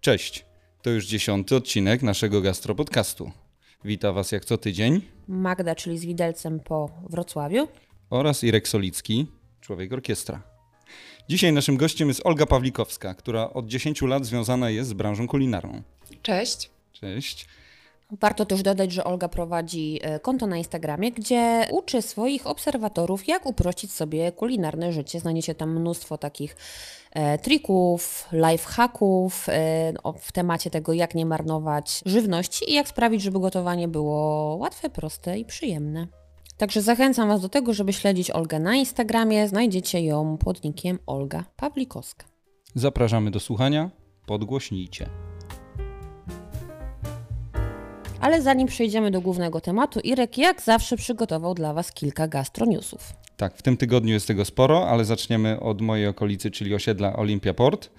Cześć, to już dziesiąty odcinek naszego gastropodcastu. Witam Was jak co tydzień. Magda, czyli z widelcem po Wrocławiu. Oraz Irek Solicki, człowiek orkiestra. Dzisiaj naszym gościem jest Olga Pawlikowska, która od 10 lat związana jest z branżą kulinarną. Cześć. Cześć. Warto też dodać, że Olga prowadzi e, konto na Instagramie, gdzie uczy swoich obserwatorów, jak uprościć sobie kulinarne życie. Znajdziecie tam mnóstwo takich trików, lifehacków e, w temacie tego, jak nie marnować żywności i jak sprawić, żeby gotowanie było łatwe, proste i przyjemne. Także zachęcam Was do tego, żeby śledzić Olgę na Instagramie. Znajdziecie ją pod nickiem Olga Pawlikowska. Zapraszamy do słuchania. Podgłośnijcie. Ale zanim przejdziemy do głównego tematu, Irek jak zawsze przygotował dla Was kilka gastroniusów. Tak, w tym tygodniu jest tego sporo, ale zaczniemy od mojej okolicy, czyli osiedla Olympia Port.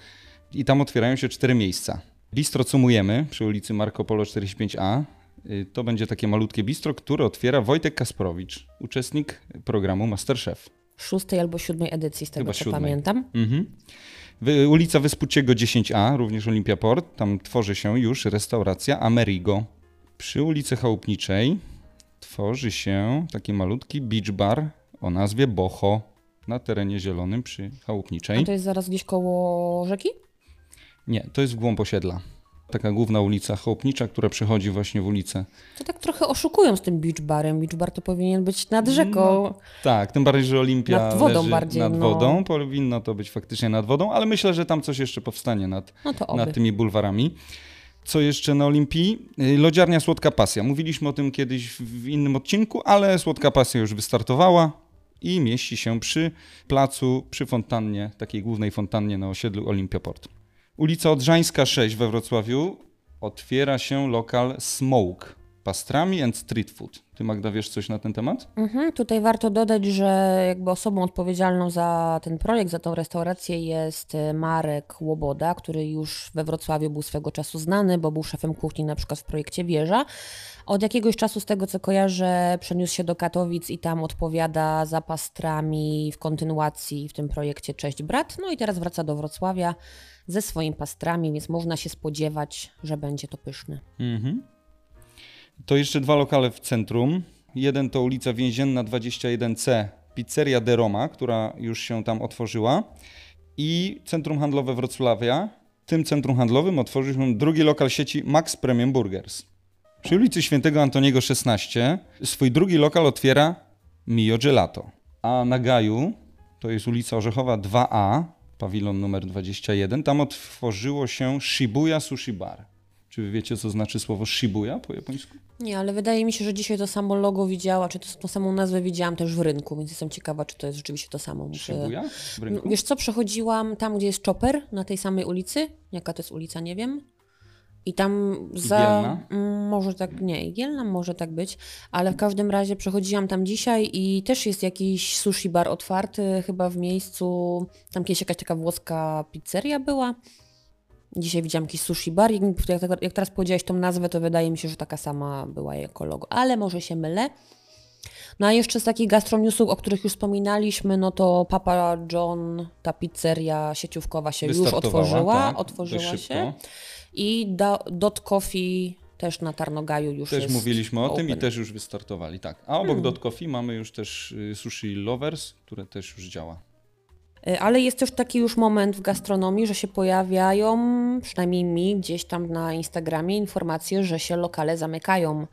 I tam otwierają się cztery miejsca. Bistro Cumujemy przy ulicy Marco Polo 45A. Y, to będzie takie malutkie bistro, które otwiera Wojtek Kasprowicz, uczestnik programu Masterchef. Szóstej albo siódmej edycji, z tego Chyba co siódmej. pamiętam. Mhm. Ulica Wyspuciego 10A, również Olimpia Port. Tam tworzy się już restauracja Amerigo. Przy ulicy Chałupniczej tworzy się taki malutki beach bar o nazwie Boho na terenie zielonym przy Chałupniczej. A to jest zaraz gdzieś koło rzeki? Nie, to jest w głąb osiedla. Taka główna ulica Chałupnicza, która przechodzi właśnie w ulicę. To tak trochę oszukują z tym beach barem. Beach bar to powinien być nad rzeką. Tak, tym bardziej, że Olimpia Nad wodą leży bardziej, nad no. wodą. Powinno to być faktycznie nad wodą, ale myślę, że tam coś jeszcze powstanie nad, No nad tymi bulwarami. Co jeszcze na Olimpii? Y, Lodziarnia Słodka Pasja. Mówiliśmy o tym kiedyś w innym odcinku, ale Słodka Pasja już wystartowała i mieści się przy placu, przy fontannie, takiej głównej fontannie na osiedlu Olimpia Port. Ulica Odrzańska 6 we Wrocławiu otwiera się lokal Smoke. Pastrami and street food. Ty Magda wiesz coś na ten temat? Mhm, tutaj warto dodać, że jakby osobą odpowiedzialną za ten projekt, za tą restaurację jest e, Marek Łoboda, który już we Wrocławiu był swego czasu znany, bo był szefem kuchni na przykład w projekcie Wieża. Od jakiegoś czasu, z tego co kojarzę, przeniósł się do Katowic i tam odpowiada za pastrami w kontynuacji w tym projekcie Cześć Brat. No i teraz wraca do Wrocławia ze swoimi pastrami, więc można się spodziewać, że będzie to pyszne. Mhm. To jeszcze dwa lokale w centrum. Jeden to ulica Więzienna 21C, Pizzeria De Roma, która już się tam otworzyła. I Centrum Handlowe Wrocławia. W tym centrum handlowym otworzył się drugi lokal sieci Max Premium Burgers. Przy ulicy Świętego Antoniego 16 swój drugi lokal otwiera Mio Gelato. A na Gaju, to jest ulica Orzechowa 2A, pawilon numer 21, tam otworzyło się Shibuya Sushi Bar. Czy wy wiecie, co znaczy słowo Shibuya po japońsku? Nie, ale wydaje mi się, że dzisiaj to samo logo widziała, czy to, tą samą nazwę widziałam też w rynku, więc jestem ciekawa, czy to jest rzeczywiście to samo. Shibuya? W rynku? Wiesz co, przechodziłam tam, gdzie jest Chopper, na tej samej ulicy. Jaka to jest ulica, nie wiem. I tam za... Igielna? Mm, Może tak, nie, Igielna może tak być, ale w każdym razie przechodziłam tam dzisiaj i też jest jakiś sushi bar otwarty chyba w miejscu, tam kiedyś jakaś taka włoska pizzeria była. Dzisiaj widziałam jakiś sushi bar i jak, jak teraz powiedziałeś tą nazwę, to wydaje mi się, że taka sama była jako logo, ale może się mylę. No a jeszcze z takich gastroniusów, o których już wspominaliśmy, no to Papa John, ta pizzeria sieciówkowa się już otworzyła, tak, otworzyła się. I da, Dot Coffee też na Tarnogaju już Też mówiliśmy o tym i open. też już wystartowali, tak. A obok Hmm. Dot Coffee mamy już też y, Sushi Lovers, które też już działa. Y, Ale jest też taki już moment w gastronomii, że się pojawiają, przynajmniej mi gdzieś tam na Instagramie, informacje, że się lokale zamykają.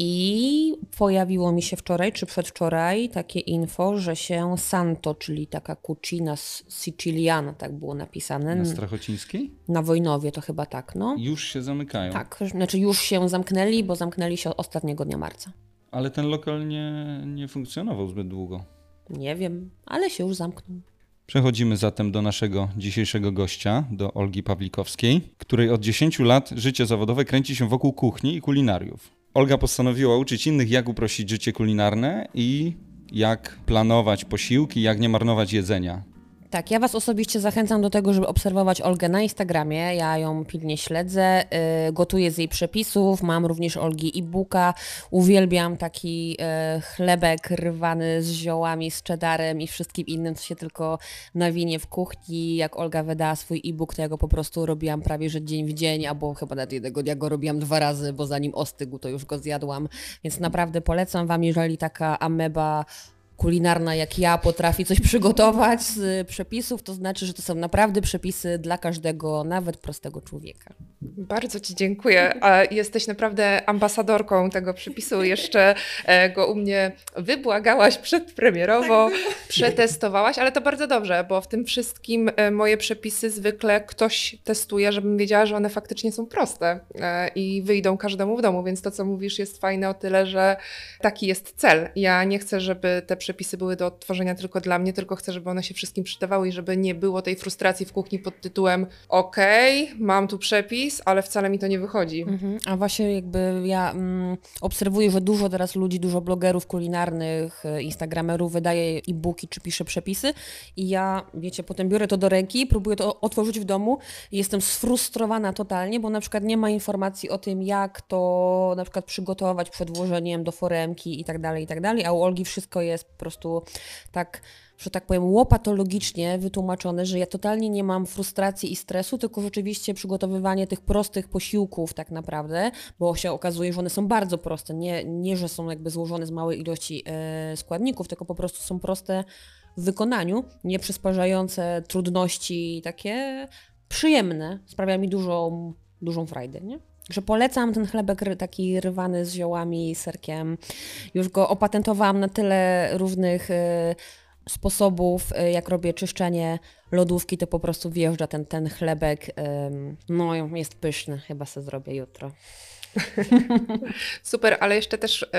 I pojawiło mi się wczoraj czy przedwczoraj takie info, że się Santo, czyli taka cucina siciliana, tak było napisane, Na Strachocińskiej na Wojnowie to chyba tak, no. już się zamykają. Tak, znaczy już się zamknęli, bo zamknęli się ostatniego dnia marca. Ale ten lokal nie, nie funkcjonował zbyt długo. Nie wiem, ale się już zamknął. Przechodzimy zatem do naszego dzisiejszego gościa, do Olgi Pawlikowskiej, której od 10 lat życie zawodowe kręci się wokół kuchni i kulinariów. Olga postanowiła uczyć innych, jak uprościć życie kulinarne i jak planować posiłki, jak nie marnować jedzenia. Tak, ja Was osobiście zachęcam do tego, żeby obserwować Olgę na Instagramie. Ja ją pilnie śledzę, yy, gotuję z jej przepisów, mam również Olgi e-booka. Uwielbiam taki yy, chlebek rwany z ziołami, z cheddarem i wszystkim innym, co się tylko nawinie w kuchni. Jak Olga wydała swój e-book, to ja go po prostu robiłam prawie że dzień w dzień, albo chyba nawet jednego dnia go robiłam dwa razy, bo zanim ostygł, to już go zjadłam. Więc naprawdę polecam Wam, jeżeli taka ameba kulinarna jak ja potrafi coś przygotować z przepisów, to znaczy, że to są naprawdę przepisy dla każdego, nawet prostego człowieka. Bardzo Ci dziękuję. A jesteś naprawdę ambasadorką tego przepisu. Jeszcze e, go u mnie wybłagałaś przedpremierowo, przetestowałaś, ale to bardzo dobrze, bo w tym wszystkim e, moje przepisy zwykle ktoś testuje, żebym wiedziała, że one faktycznie są proste e, i wyjdą każdemu w domu, więc to, co mówisz, jest fajne o tyle, że taki jest cel. Ja nie chcę, żeby te przepisy były do odtworzenia tylko dla mnie, tylko chcę, żeby one się wszystkim przydawały i żeby nie było tej frustracji w kuchni pod tytułem okej, okay, mam tu przepis, ale wcale mi to nie wychodzi. Mhm. A właśnie jakby ja mm, obserwuję, że dużo teraz ludzi, dużo blogerów kulinarnych, e, instagramerów wydaje e-booki czy pisze przepisy i ja, wiecie, potem biorę to do ręki, próbuję to otworzyć w domu i jestem sfrustrowana totalnie, bo na przykład nie ma informacji o tym, jak to na przykład przygotować przed włożeniem do foremki i tak dalej, i tak dalej, a u Olgi wszystko jest po prostu tak że tak powiem, łopatologicznie wytłumaczone, że ja totalnie nie mam frustracji i stresu, tylko rzeczywiście przygotowywanie tych prostych posiłków tak naprawdę, bo się okazuje, że one są bardzo proste, nie, nie że są jakby złożone z małej ilości e, składników, tylko po prostu są proste w wykonaniu, nie przysparzające trudności, takie przyjemne, sprawia mi dużą, dużą frajdę, nie? Że polecam ten chlebek taki rywany z ziołami i serkiem. Już go opatentowałam na tyle różnych y, sposobów, y, jak robię czyszczenie lodówki, to po prostu wjeżdża ten, ten chlebek. no, jest pyszny, chyba sobie zrobię jutro. Super, ale jeszcze też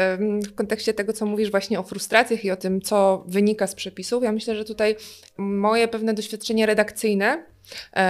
w kontekście tego, co mówisz właśnie o frustracjach i o tym, co wynika z przepisów, ja myślę, że tutaj moje pewne doświadczenie redakcyjne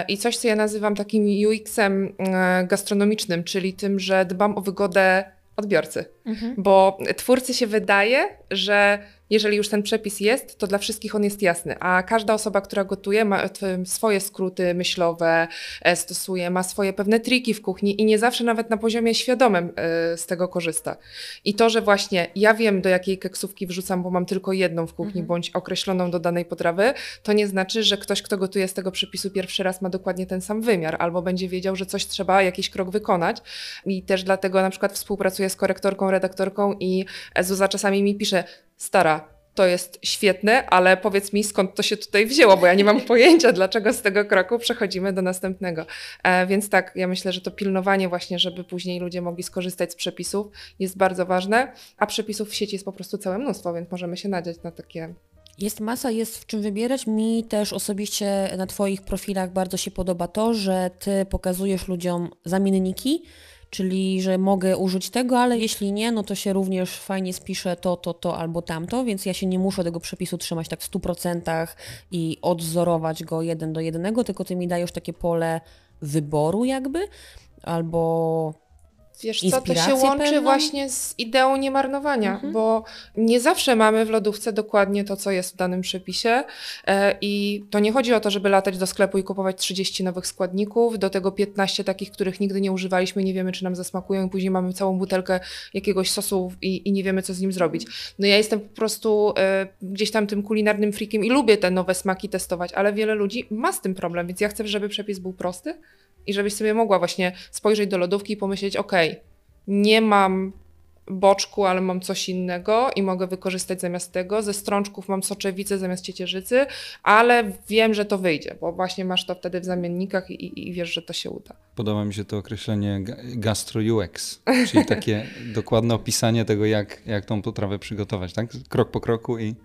i coś, co ja nazywam takim UX-em e, gastronomicznym, czyli tym, że dbam o wygodę odbiorcy. Mhm. Bo twórcy się wydaje, że jeżeli już ten przepis jest, to dla wszystkich on jest jasny, a każda osoba, która gotuje, ma swoje skróty myślowe, e, stosuje, ma swoje pewne triki w kuchni i nie zawsze nawet na poziomie świadomym e, z tego korzysta. I to, że właśnie ja wiem, do jakiej keksówki wrzucam, bo mam tylko jedną w kuchni, mhm. bądź określoną do danej potrawy, to nie znaczy, że ktoś, kto gotuje z tego przepisu pierwszy raz ma dokładnie ten sam wymiar, albo będzie wiedział, że coś trzeba, jakiś krok wykonać. I też dlatego na przykład współpracuję z korektorką, redaktorką i Zuza czasami mi pisze, stara, to jest świetne, ale powiedz mi, skąd to się tutaj wzięło, bo ja nie mam pojęcia, dlaczego z tego kroku przechodzimy do następnego. E, więc tak, ja myślę, że to pilnowanie właśnie, żeby później ludzie mogli skorzystać z przepisów jest bardzo ważne, a przepisów w sieci jest po prostu całe mnóstwo, więc możemy się nadziać na takie jest masa, jest w czym wybierać. Mi też osobiście na Twoich profilach bardzo się podoba to, że Ty pokazujesz ludziom zamienniki, czyli że mogę użyć tego, ale jeśli nie, no to się również fajnie spisze to, to, to albo tamto, więc ja się nie muszę tego przepisu trzymać tak w 100% i odzorować go jeden do jednego, tylko ty mi dajesz takie pole wyboru jakby, albo Wiesz co, to się łączy pewną? właśnie z ideą niemarnowania, mhm. bo nie zawsze mamy w lodówce dokładnie to, co jest w danym przepisie e, i to nie chodzi o to, żeby latać do sklepu i kupować 30 nowych składników, do tego 15 takich, których nigdy nie używaliśmy, nie wiemy, czy nam zasmakują i później mamy całą butelkę jakiegoś sosu i, i nie wiemy, co z nim zrobić. No ja jestem po prostu e, gdzieś tam tym kulinarnym freakiem i lubię te nowe smaki testować, ale wiele ludzi ma z tym problem, więc ja chcę, żeby przepis był prosty, i żebyś sobie mogła właśnie spojrzeć do lodówki i pomyśleć, ok, nie mam boczku, ale mam coś innego i mogę wykorzystać zamiast tego. Ze strączków mam soczewicę zamiast ciecierzycy, ale wiem, że to wyjdzie, bo właśnie masz to wtedy w zamiennikach i, i wiesz, że to się uda. Podoba mi się to określenie gastro UX, czyli takie dokładne opisanie tego, jak, jak tą potrawę przygotować, tak? Krok po kroku i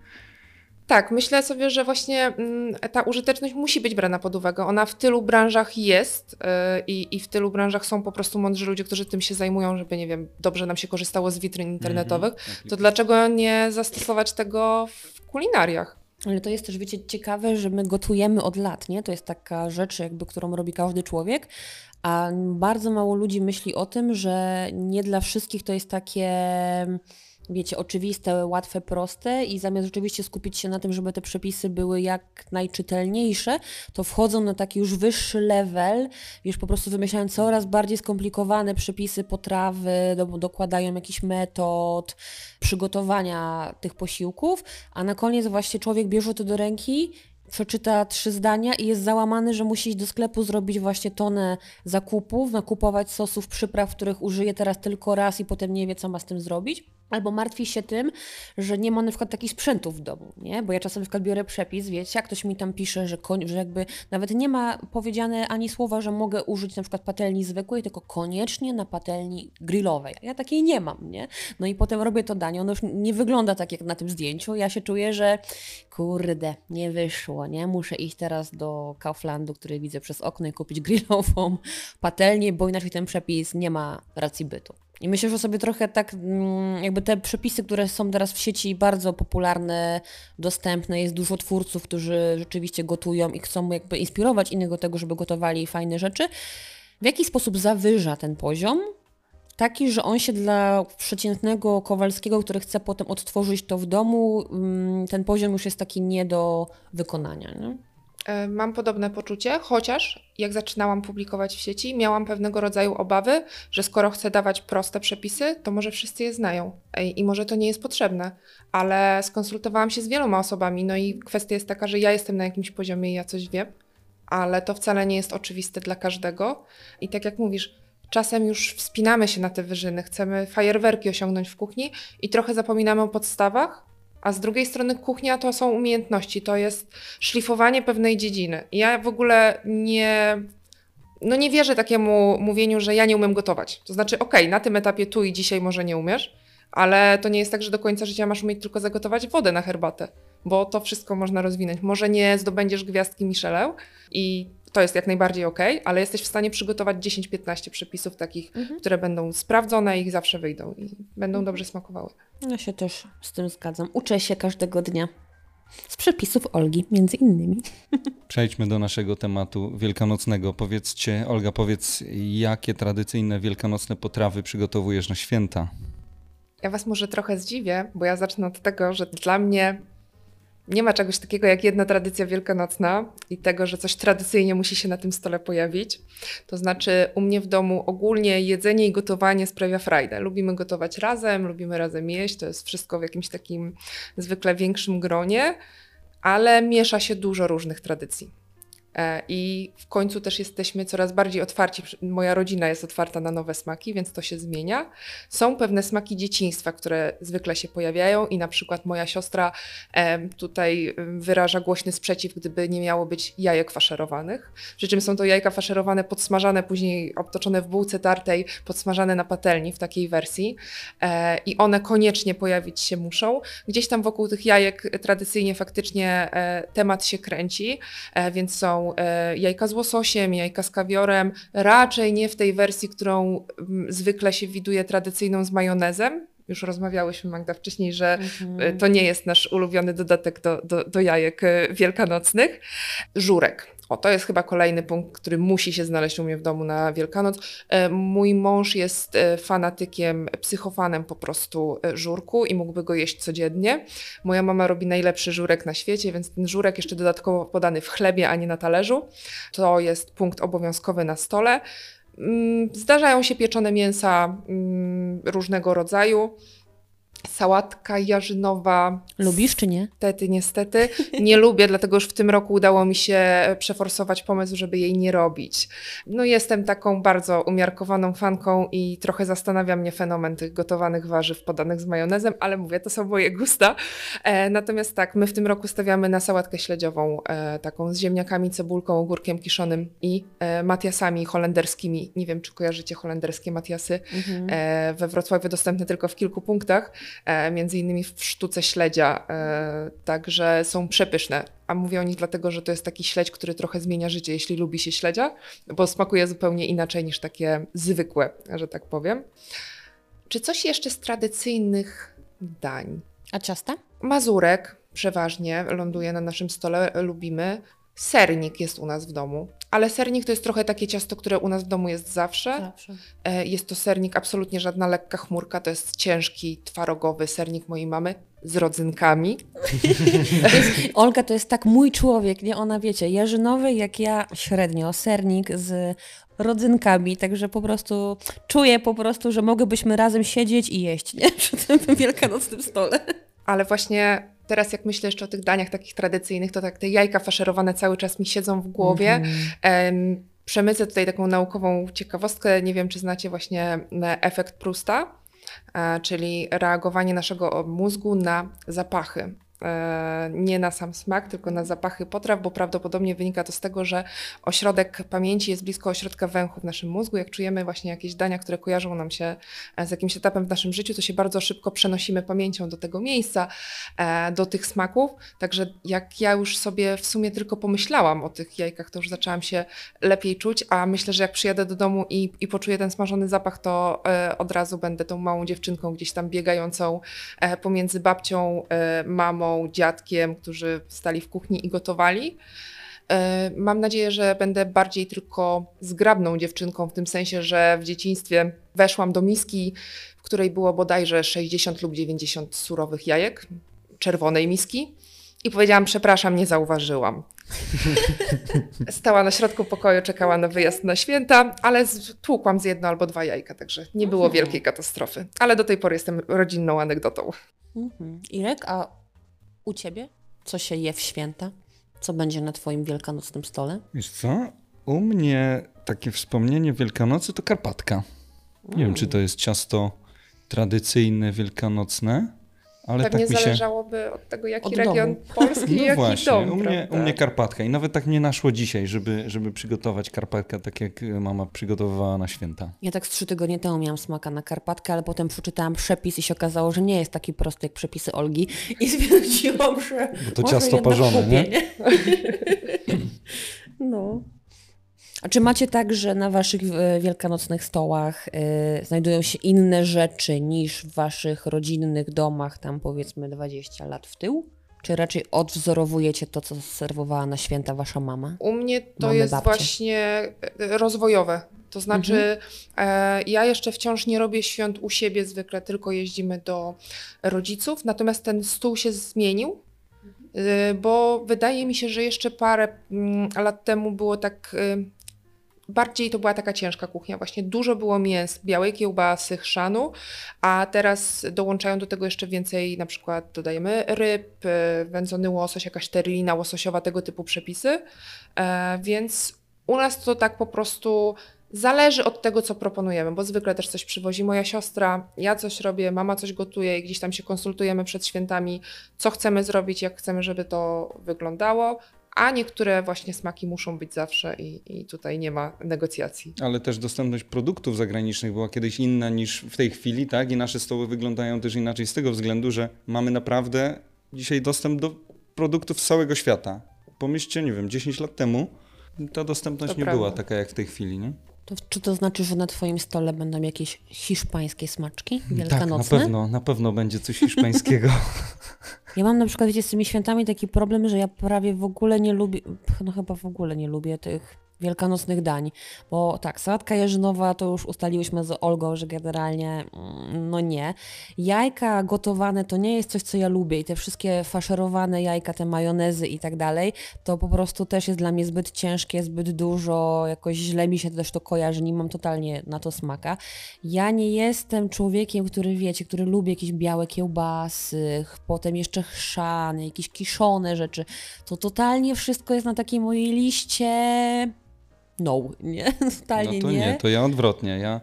tak, myślę sobie, że właśnie mm, ta użyteczność musi być brana pod uwagę. Ona w tylu branżach jest yy, i w tylu branżach są po prostu mądrzy ludzie, którzy tym się zajmują, żeby, nie wiem, dobrze nam się korzystało z witryn internetowych. Mm -hmm. To dlaczego nie zastosować tego w kulinariach? Ale to jest też, wiecie, ciekawe, że my gotujemy od lat, nie? To jest taka rzecz, jakby, którą robi każdy człowiek, a bardzo mało ludzi myśli o tym, że nie dla wszystkich to jest takie wiecie, oczywiste, łatwe, proste i zamiast rzeczywiście skupić się na tym, żeby te przepisy były jak najczytelniejsze, to wchodzą na taki już wyższy level, już po prostu wymyślają coraz bardziej skomplikowane przepisy potrawy, do, dokładają jakiś metod przygotowania tych posiłków, a na koniec właśnie człowiek bierze to do ręki przeczyta trzy zdania i jest załamany, że musi iść do sklepu, zrobić właśnie tonę zakupów, nakupować sosów, przypraw, których użyje teraz tylko raz i potem nie wie, co ma z tym zrobić. Albo martwi się tym, że nie ma na przykład takich sprzętów w domu, nie? Bo ja czasem na przykład biorę przepis, wiecie, jak ktoś mi tam pisze, że, koń, że jakby nawet nie ma powiedziane ani słowa, że mogę użyć na przykład patelni zwykłej, tylko koniecznie na patelni grillowej. Ja takiej nie mam, nie? No i potem robię to danie, ono już nie wygląda tak jak na tym zdjęciu. Ja się czuję, że kurde, nie wyszło, nie? Muszę iść teraz do Kauflandu, który widzę przez okno i kupić grillową patelnię, bo inaczej ten przepis nie ma racji bytu. I myślę, że sobie trochę tak, mm, jakby te przepisy, które są teraz w sieci bardzo popularne, dostępne, jest dużo twórców, którzy rzeczywiście gotują i chcą jakby inspirować innych do tego, żeby gotowali fajne rzeczy. W jaki sposób zawyża ten poziom? Taki, że on się dla przeciętnego Kowalskiego, który chce potem odtworzyć to w domu, mm, ten poziom już jest taki nie do wykonania. Nie? E, mam podobne poczucie, chociaż jak zaczynałam publikować w sieci, miałam pewnego rodzaju obawy, że skoro chcę dawać proste przepisy, to może wszyscy je znają i może to nie jest potrzebne. Ale skonsultowałam się z wieloma osobami, no i kwestia jest taka, że ja jestem na jakimś poziomie i ja coś wiem, ale to wcale nie jest oczywiste dla każdego. I tak jak mówisz, czasem już wspinamy się na te wyżyny, chcemy fajerwerki osiągnąć w kuchni i trochę zapominamy o podstawach, a z drugiej strony kuchnia to są umiejętności, to jest szlifowanie pewnej dziedziny. Ja w ogóle nie, no nie wierzę takiemu mówieniu, że ja nie umiem gotować. To znaczy, okej, okay, na tym etapie tu i dzisiaj może nie umiesz, ale to nie jest tak, że do końca życia masz umieć tylko zagotować wodę na herbatę, bo to wszystko można rozwinąć. Może nie zdobędziesz gwiazdki Michelin i to jest jak najbardziej ok, ale jesteś w stanie przygotować 10-15 przepisów takich, mhm. które będą sprawdzone i ich zawsze wyjdą i będą mhm. dobrze smakowały. Ja się też z tym zgadzam. Uczę się każdego dnia. Z przepisów Olgi, między innymi. Przejdźmy do naszego tematu wielkanocnego. Powiedzcie, Olga, powiedz, jakie tradycyjne wielkanocne potrawy przygotowujesz na święta? Ja Was może trochę zdziwię, bo ja zacznę od tego, że dla mnie nie ma czegoś takiego jak jedna tradycja wielkanocna i tego, że coś tradycyjnie musi się na tym stole pojawić. To znaczy, u mnie w domu ogólnie jedzenie i gotowanie sprawia frajdę. Lubimy gotować razem, lubimy razem jeść, to jest wszystko w jakimś takim zwykle większym gronie, ale miesza się dużo różnych tradycji. E, I w końcu też jesteśmy coraz bardziej otwarci. Moja rodzina jest otwarta na nowe smaki, więc to się zmienia. Są pewne smaki dzieciństwa, które zwykle się pojawiają, i na przykład moja siostra tutaj wyraża głośny sprzeciw, gdyby nie miało być jajek faszerowanych. Przy czym są to jajka faszerowane, podsmażane, później obtoczone w bułce tartej, podsmażane na patelni w takiej wersji. E, I one koniecznie pojawić się muszą. Gdzieś tam wokół tych jajek tradycyjnie faktycznie e, temat się kręci, więc są e, jajka z łososiem, jajka z kawiorem, raczej nie w tej wersji, którą zwykle się widuje tradycyjną z majonezem. Już rozmawiałyśmy, Magda, wcześniej, że mhm. to nie jest nasz ulubiony dodatek do, do, do jajek e, wielkanocnych. Żurek. O, to jest chyba kolejny punkt, który musi się znaleźć u mnie w domu na Wielkanoc. E, mój mąż jest e, fanatykiem, psychofanem po prostu e, żurku i mógłby go jeść codziennie. Moja mama robi najlepszy żurek na świecie, więc ten żurek jeszcze dodatkowo podany w chlebie, a nie na talerzu. To jest punkt obowiązkowy na stole. Mm, zdarzają się pieczone mięsa mm, różnego rodzaju sałatka jarzynowa. Lubisz czy nie? Niestety, niestety. Nie lubię, dlatego już w tym roku udało mi się przeforsować pomysł, żeby jej nie robić. No jestem taką bardzo umiarkowaną fanką i trochę zastanawia mnie fenomen tych gotowanych warzyw podanych z majonezem, ale mówię, to są moje gusta. E, natomiast tak, my w tym roku stawiamy na sałatkę śledziową, e, taką z ziemniakami, cebulką, ogórkiem kiszonym i e, matiasami holenderskimi. Nie wiem, czy kojarzycie holenderskie matiasy. Mhm. E, we Wrocławiu dostępne tylko w kilku punktach. E, między innymi w sztuce śledzia, e, także są przepyszne. A mówię o nich dlatego, że to jest taki śledź, który trochę zmienia życie, jeśli lubi się śledzia, bo smakuje zupełnie inaczej niż takie zwykłe, że tak powiem. Czy coś jeszcze z tradycyjnych dań? A ciasta? Mazurek przeważnie ląduje na naszym stole, lubimy. Sernik jest u nas w domu, ale sernik to jest trochę takie ciasto, które u nas w domu jest zawsze. Zawsze. E, Jest to sernik absolutnie żadna lekka chmurka, to jest ciężki, twarogowy sernik mojej mamy z rodzynkami. Olga to jest tak mój człowiek, nie? Ona wiecie, jarzynowy jak ja średnio, sernik z rodzynkami, także po prostu czuję po prostu, że mogłybyśmy razem siedzieć i jeść, nie? Przy tym wielkanocnym stole. Ale właśnie teraz jak myślę jeszcze o tych daniach takich tradycyjnych, to tak te jajka faszerowane cały czas mi siedzą w głowie. Mhm. Em, Przemycę tutaj taką naukową ciekawostkę. Nie wiem, czy znacie właśnie efekt Prusta, czyli reagowanie naszego mózgu na zapachy. E, Nie na sam smak, tylko na zapachy potraw, bo prawdopodobnie wynika to z tego, że ośrodek pamięci jest blisko ośrodka węchu w naszym mózgu. Jak czujemy właśnie jakieś dania, które kojarzą nam się e, z jakimś etapem w naszym życiu, to się bardzo szybko przenosimy pamięcią do tego miejsca, e, do tych smaków. Także jak ja już sobie w sumie tylko pomyślałam o tych jajkach, to już zaczęłam się lepiej czuć, a myślę, że jak przyjadę do domu i, i poczuję ten smażony zapach, to od razu będę tą małą dziewczynką gdzieś tam biegającą pomiędzy babcią, e, mamą, dziadkiem, którzy stali w kuchni i gotowali. E, Mam nadzieję, że będę bardziej tylko zgrabną dziewczynką, w tym sensie, że w dzieciństwie weszłam do miski, w której było bodajże 60 lub 90 surowych jajek, czerwonej miski. I powiedziałam, przepraszam, nie zauważyłam. Stała na środku pokoju, czekała na wyjazd na święta, ale tłukłam z jedno albo dwa jajka, także nie było wielkiej katastrofy. Ale do tej pory jestem rodzinną anegdotą. Mhm. Irek, a u ciebie? Co się je w święta? Co będzie na twoim wielkanocnym stole? Wiesz co? U mnie takie wspomnienie Wielkanocy to Karpatka. Nie wiem, czy to jest ciasto tradycyjne, wielkanocne, ale Pewnie tak mi się... zależałoby od tego, jaki Od region domu. Polski i No jaki właśnie, dom, u, mnie, u mnie Karpatka i nawet tak mnie naszło dzisiaj, żeby, żeby przygotować Karpatkę tak jak mama przygotowywała na święta. Ja tak z trzy tygodnie temu miałam smaka na Karpatkę, ale potem przeczytałam przepis i się okazało, że nie jest taki prosty jak przepisy Olgi i stwierdziłam, że Bo to ciasto parzone, kupię, nie? No. A czy macie tak, że na waszych e, wielkanocnych stołach e, znajdują się inne rzeczy niż w waszych rodzinnych domach, tam powiedzmy 20 lat w tył? Czy raczej odwzorowujecie to, co serwowała na święta wasza mama? U mnie to Mamy jest babcie. właśnie e, rozwojowe. To znaczy, e, ja jeszcze wciąż nie robię świąt u siebie zwykle, tylko jeździmy do rodziców, natomiast ten stół się zmienił, bo wydaje mi się, że jeszcze parę mm, lat temu było tak. Bardziej to była taka ciężka kuchnia, właśnie dużo było mięs, białej kiełbasy, chrzanu, a teraz dołączają do tego jeszcze więcej, na przykład dodajemy ryb, e, wędzony łosoś, jakaś terlina łososiowa, tego typu przepisy. E, więc u nas to tak po prostu zależy od tego, co proponujemy, bo zwykle też coś przywozi moja siostra, ja coś robię, mama coś gotuje i gdzieś tam się konsultujemy przed świętami, co chcemy zrobić, jak chcemy, żeby to wyglądało, a niektóre właśnie smaki muszą być zawsze i, i tutaj nie ma negocjacji. Ale też dostępność produktów zagranicznych była kiedyś inna niż w tej chwili, tak? I nasze stoły wyglądają też inaczej z tego względu, że mamy naprawdę dzisiaj dostęp do produktów z całego świata. Pomyślcie, nie wiem, 10 lat temu ta dostępność To nie prawda. była taka jak w tej chwili, nie? To, czy to znaczy, że na twoim stole będą jakieś hiszpańskie smaczki Tak, na wielkanocne? pewno, na pewno będzie coś hiszpańskiego. Ja mam na przykład, wiecie, z tymi świętami taki problem, że ja prawie w ogóle nie lubię, no chyba w ogóle nie lubię tych wielkanocnych dań, bo tak, sałatka jarzynowa to już ustaliłyśmy z Olgą, że generalnie mm, no nie. Jajka gotowane to nie jest coś, co ja lubię i te wszystkie faszerowane jajka, te majonezy i tak dalej, to po prostu też jest dla mnie zbyt ciężkie, zbyt dużo, jakoś źle mi się też to kojarzy, nie mam totalnie na to smaka. Ja nie jestem człowiekiem, który wiecie, który lubi jakieś białe kiełbasy, potem jeszcze chrzany, jakieś kiszone rzeczy. To totalnie wszystko jest na takiej mojej liście. No, nie, totalnie No to nie. nie, to ja odwrotnie. Ja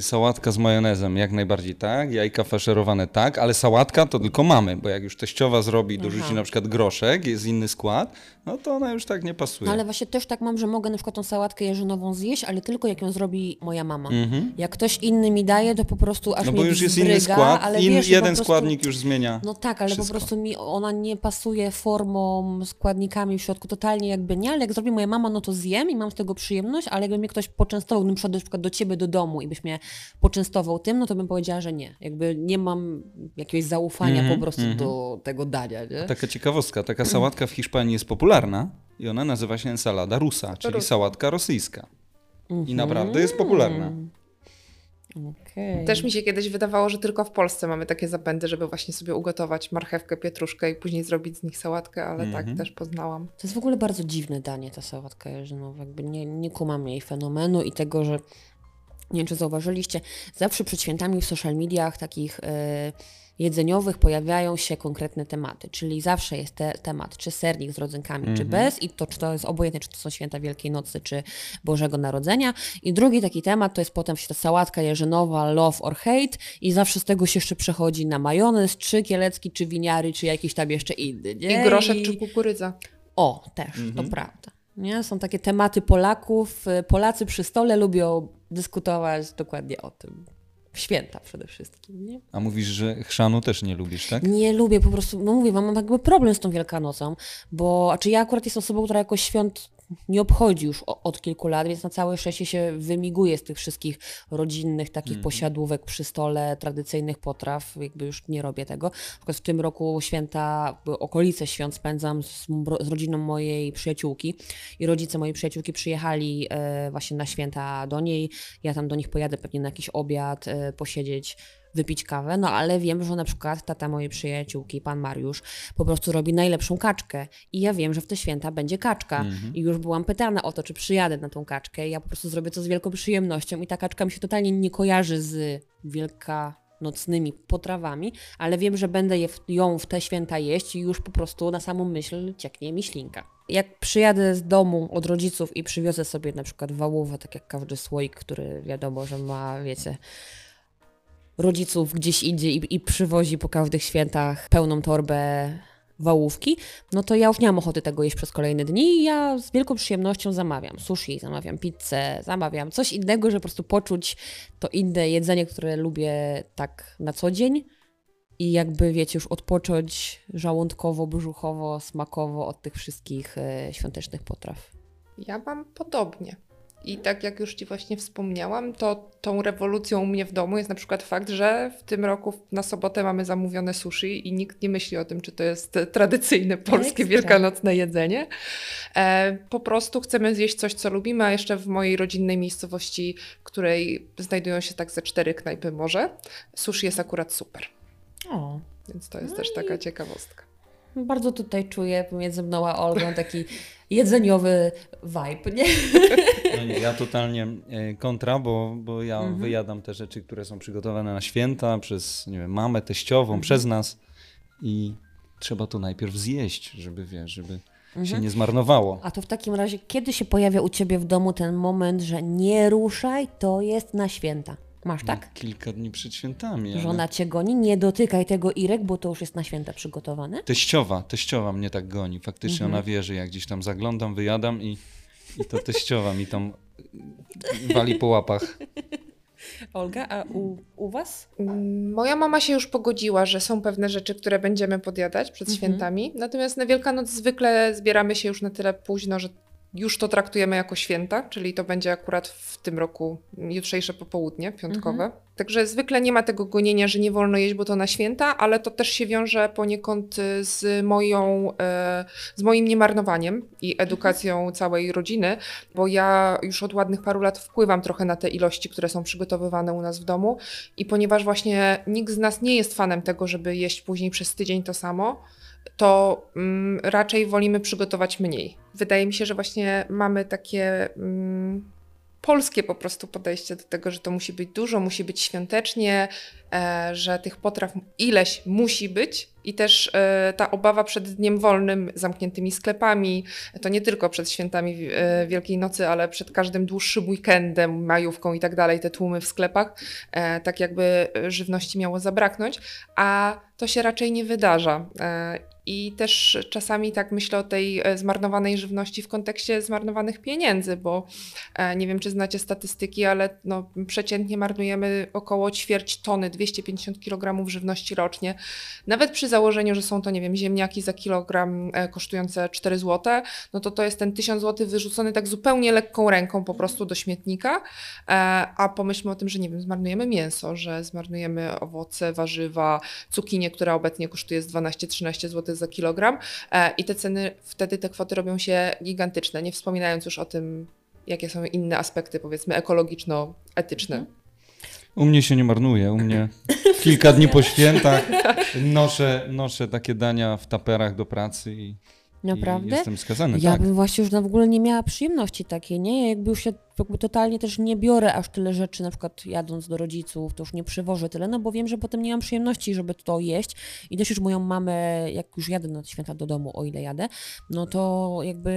sałatka z majonezem jak najbardziej tak, jajka faszerowane tak, ale sałatka to tylko mamy, bo jak już teściowa zrobi, dorzuci Aha. na przykład groszek, jest inny skład, no to ona już tak nie pasuje. No ale właśnie też tak mam, że mogę na przykład tą sałatkę jarzynową zjeść, ale tylko jak ją zrobi moja mama. Mhm. Jak ktoś inny mi daje, to po prostu aż No bo już jest inny wzdryga, skład, ale in, wiesz, jeden prostu- składnik już zmienia. No tak, ale Wszystko. po prostu mi ona nie pasuje formą, składnikami w środku, totalnie jakby nie, ale jak zrobi moja mama, no to zjem i mam z tego przyjemność, ale jakby mnie ktoś poczęstował, na przykład na przykład do ciebie do domu i byś mnie poczęstował tym, no to bym powiedziała, że nie. Jakby nie mam jakiegoś zaufania Mhm, po prostu mhm. do tego dania, nie? Taka ciekawostka, taka sałatka w Hiszpanii jest popularna i ona nazywa się ensalada rusa, czyli sałatka rosyjska. Mhm. I naprawdę jest popularna. Okej. Też mi się kiedyś wydawało, że tylko w Polsce mamy takie zapędy, żeby właśnie sobie ugotować marchewkę, pietruszkę i później zrobić z nich sałatkę, ale Mhm. tak też poznałam. To jest w ogóle bardzo dziwne danie, ta sałatka jarzynowa. Jakby nie, nie kumam jej fenomenu i tego, że nie wiem, czy zauważyliście, zawsze przed świętami w social mediach takich e, jedzeniowych pojawiają się konkretne tematy, czyli zawsze jest te, temat, czy sernik z rodzynkami, czy Mhm. bez i to, czy to jest obojętne, czy to są święta Wielkiej Nocy, czy Bożego Narodzenia. I drugi taki temat to jest potem się ta sałatka jarzynowa, love or hate i zawsze z tego się jeszcze przechodzi na majonez, czy kielecki, czy winiary, czy jakiś tam jeszcze inny. Nie? I groszek I- czy kukurydza. o, też, Mhm. to prawda. Nie? Są takie tematy Polaków. Y, Polacy przy stole lubią dyskutować dokładnie o tym. W święta przede wszystkim. Nie, A mówisz, że chrzanu też nie lubisz, tak? nie lubię po prostu, no mówię mam jakby problem z tą Wielkanocą, bo, a czy ja akurat jestem osobą, która jakoś świąt nie obchodzi już od kilku lat, więc na całe szczęście się wymiguje z tych wszystkich rodzinnych takich Mhm. posiadłówek przy stole, tradycyjnych potraw, jakby już nie robię tego. W tym roku święta, okolice świąt spędzam z, z rodziną mojej przyjaciółki i rodzice mojej przyjaciółki przyjechali e, właśnie na święta do niej. Ja tam do nich pojadę pewnie na jakiś obiad, e, posiedzieć, wypić kawę, no ale wiem, że na przykład tata mojej przyjaciółki, pan Mariusz, po prostu robi najlepszą kaczkę i ja wiem, że w te święta będzie kaczka Mhm. i już byłam pytana o to, czy przyjadę na tą kaczkę ja po prostu zrobię to z wielką przyjemnością i ta kaczka mi się totalnie nie kojarzy z wielkanocnymi potrawami, ale wiem, że będę je w, ją w te święta jeść i już po prostu na samą myśl cieknie mi ślinka. Jak przyjadę z domu od rodziców i przywiozę sobie na przykład wałówę, tak jak każdy słoik, który wiadomo, że ma, wiecie, rodziców gdzieś indziej i, i przywozi po każdych świętach pełną torbę wałówki, no to ja już nie mam ochoty tego jeść przez kolejne dni i ja z wielką przyjemnością zamawiam sushi, zamawiam pizzę, zamawiam coś innego, żeby po prostu poczuć to inne jedzenie, które lubię tak na co dzień i jakby, wiecie, już odpocząć żołądkowo, brzuchowo, smakowo od tych wszystkich e, świątecznych potraw. Ja mam podobnie. I tak jak już Ci właśnie wspomniałam, to tą rewolucją u mnie w domu jest na przykład fakt, że w tym roku na sobotę mamy zamówione sushi i nikt nie myśli o tym, czy to jest tradycyjne polskie Ekstra. wielkanocne jedzenie. E, po prostu chcemy zjeść coś, co lubimy, a jeszcze w mojej rodzinnej miejscowości, w której znajdują się tak ze cztery knajpy może, sushi jest akurat super. O, Więc to jest też taka ciekawostka. bardzo tutaj czuję pomiędzy mną a Olgą taki jedzeniowy vibe, nie? No nie, ja totalnie e, kontra, bo, bo ja Mhm. wyjadam te rzeczy, które są przygotowane na święta przez nie wiem, mamę teściową, Mhm. przez nas i trzeba to najpierw zjeść, żeby wiesz, żeby się Mhm. nie zmarnowało. A to w takim razie, kiedy się pojawia u ciebie w domu ten moment, że nie ruszaj, to jest na święta? Masz tak? Kilka dni przed świętami. ale- Żona cię goni, nie dotykaj tego Irek, bo to już jest na święta przygotowane. Teściowa, teściowa mnie tak goni. Faktycznie Mhm. ona wie, że jak gdzieś tam zaglądam, wyjadam i, i to teściowa mi tam wali po łapach. Olga, a u, u was? Moja mama się już pogodziła, że są pewne rzeczy, które będziemy podjadać przed Mhm. świętami. Natomiast na Wielkanoc zwykle zbieramy się już na tyle późno, że już to traktujemy jako święta, czyli to będzie akurat w tym roku jutrzejsze popołudnie, piątkowe. Mhm. Także zwykle nie ma tego gonienia, że nie wolno jeść, bo to na święta, ale to też się wiąże poniekąd y, z moją, e, z moim niemarnowaniem i edukacją całej rodziny, bo ja już od ładnych paru lat wpływam trochę na te ilości, które są przygotowywane u nas w domu i ponieważ właśnie nikt z nas nie jest fanem tego, żeby jeść później przez tydzień to samo, to mm, raczej wolimy przygotować mniej. Wydaje mi się, że właśnie mamy takie mm, polskie po prostu podejście do tego, że to musi być dużo, musi być świątecznie, że tych potraw ileś musi być i też e, ta obawa przed dniem wolnym, zamkniętymi sklepami, to nie tylko przed świętami e, Wielkiej Nocy, ale przed każdym dłuższym weekendem, majówką i tak dalej, te tłumy w sklepach, e, tak jakby żywności miało zabraknąć, a to się raczej nie wydarza. E, I też czasami tak myślę o tej e, zmarnowanej żywności w kontekście zmarnowanych pieniędzy, bo e, nie wiem, czy znacie statystyki, ale no, przeciętnie marnujemy około ćwierć tony, 250 kg żywności rocznie. Nawet przy założeniu, że są to, nie wiem, ziemniaki za kilogram e, kosztujące 4 zł, no to to jest ten 1000 zł wyrzucony tak zupełnie lekką ręką po prostu do śmietnika, e, a pomyślmy o tym, że nie wiem, zmarnujemy mięso, że zmarnujemy owoce, warzywa, cukinię, która obecnie kosztuje z 12-13 zł za kilogram e, i te ceny, wtedy te kwoty robią się gigantyczne, nie wspominając już o tym, jakie są inne aspekty, powiedzmy, ekologiczno-etyczne. U mnie się nie marnuje, u mnie kilka dni po świętach noszę, noszę takie dania w taperach do pracy i, Naprawdę? i jestem skazany. Ja tak. bym właśnie już w ogóle nie miała przyjemności takiej, nie? Ja jakby już się jakby totalnie też nie biorę aż tyle rzeczy, na przykład jadąc do rodziców, to już nie przywożę tyle, no bo wiem, że potem nie mam przyjemności, żeby to jeść i też już moją mamę, jak już jadę na święta do domu, o ile jadę, no to jakby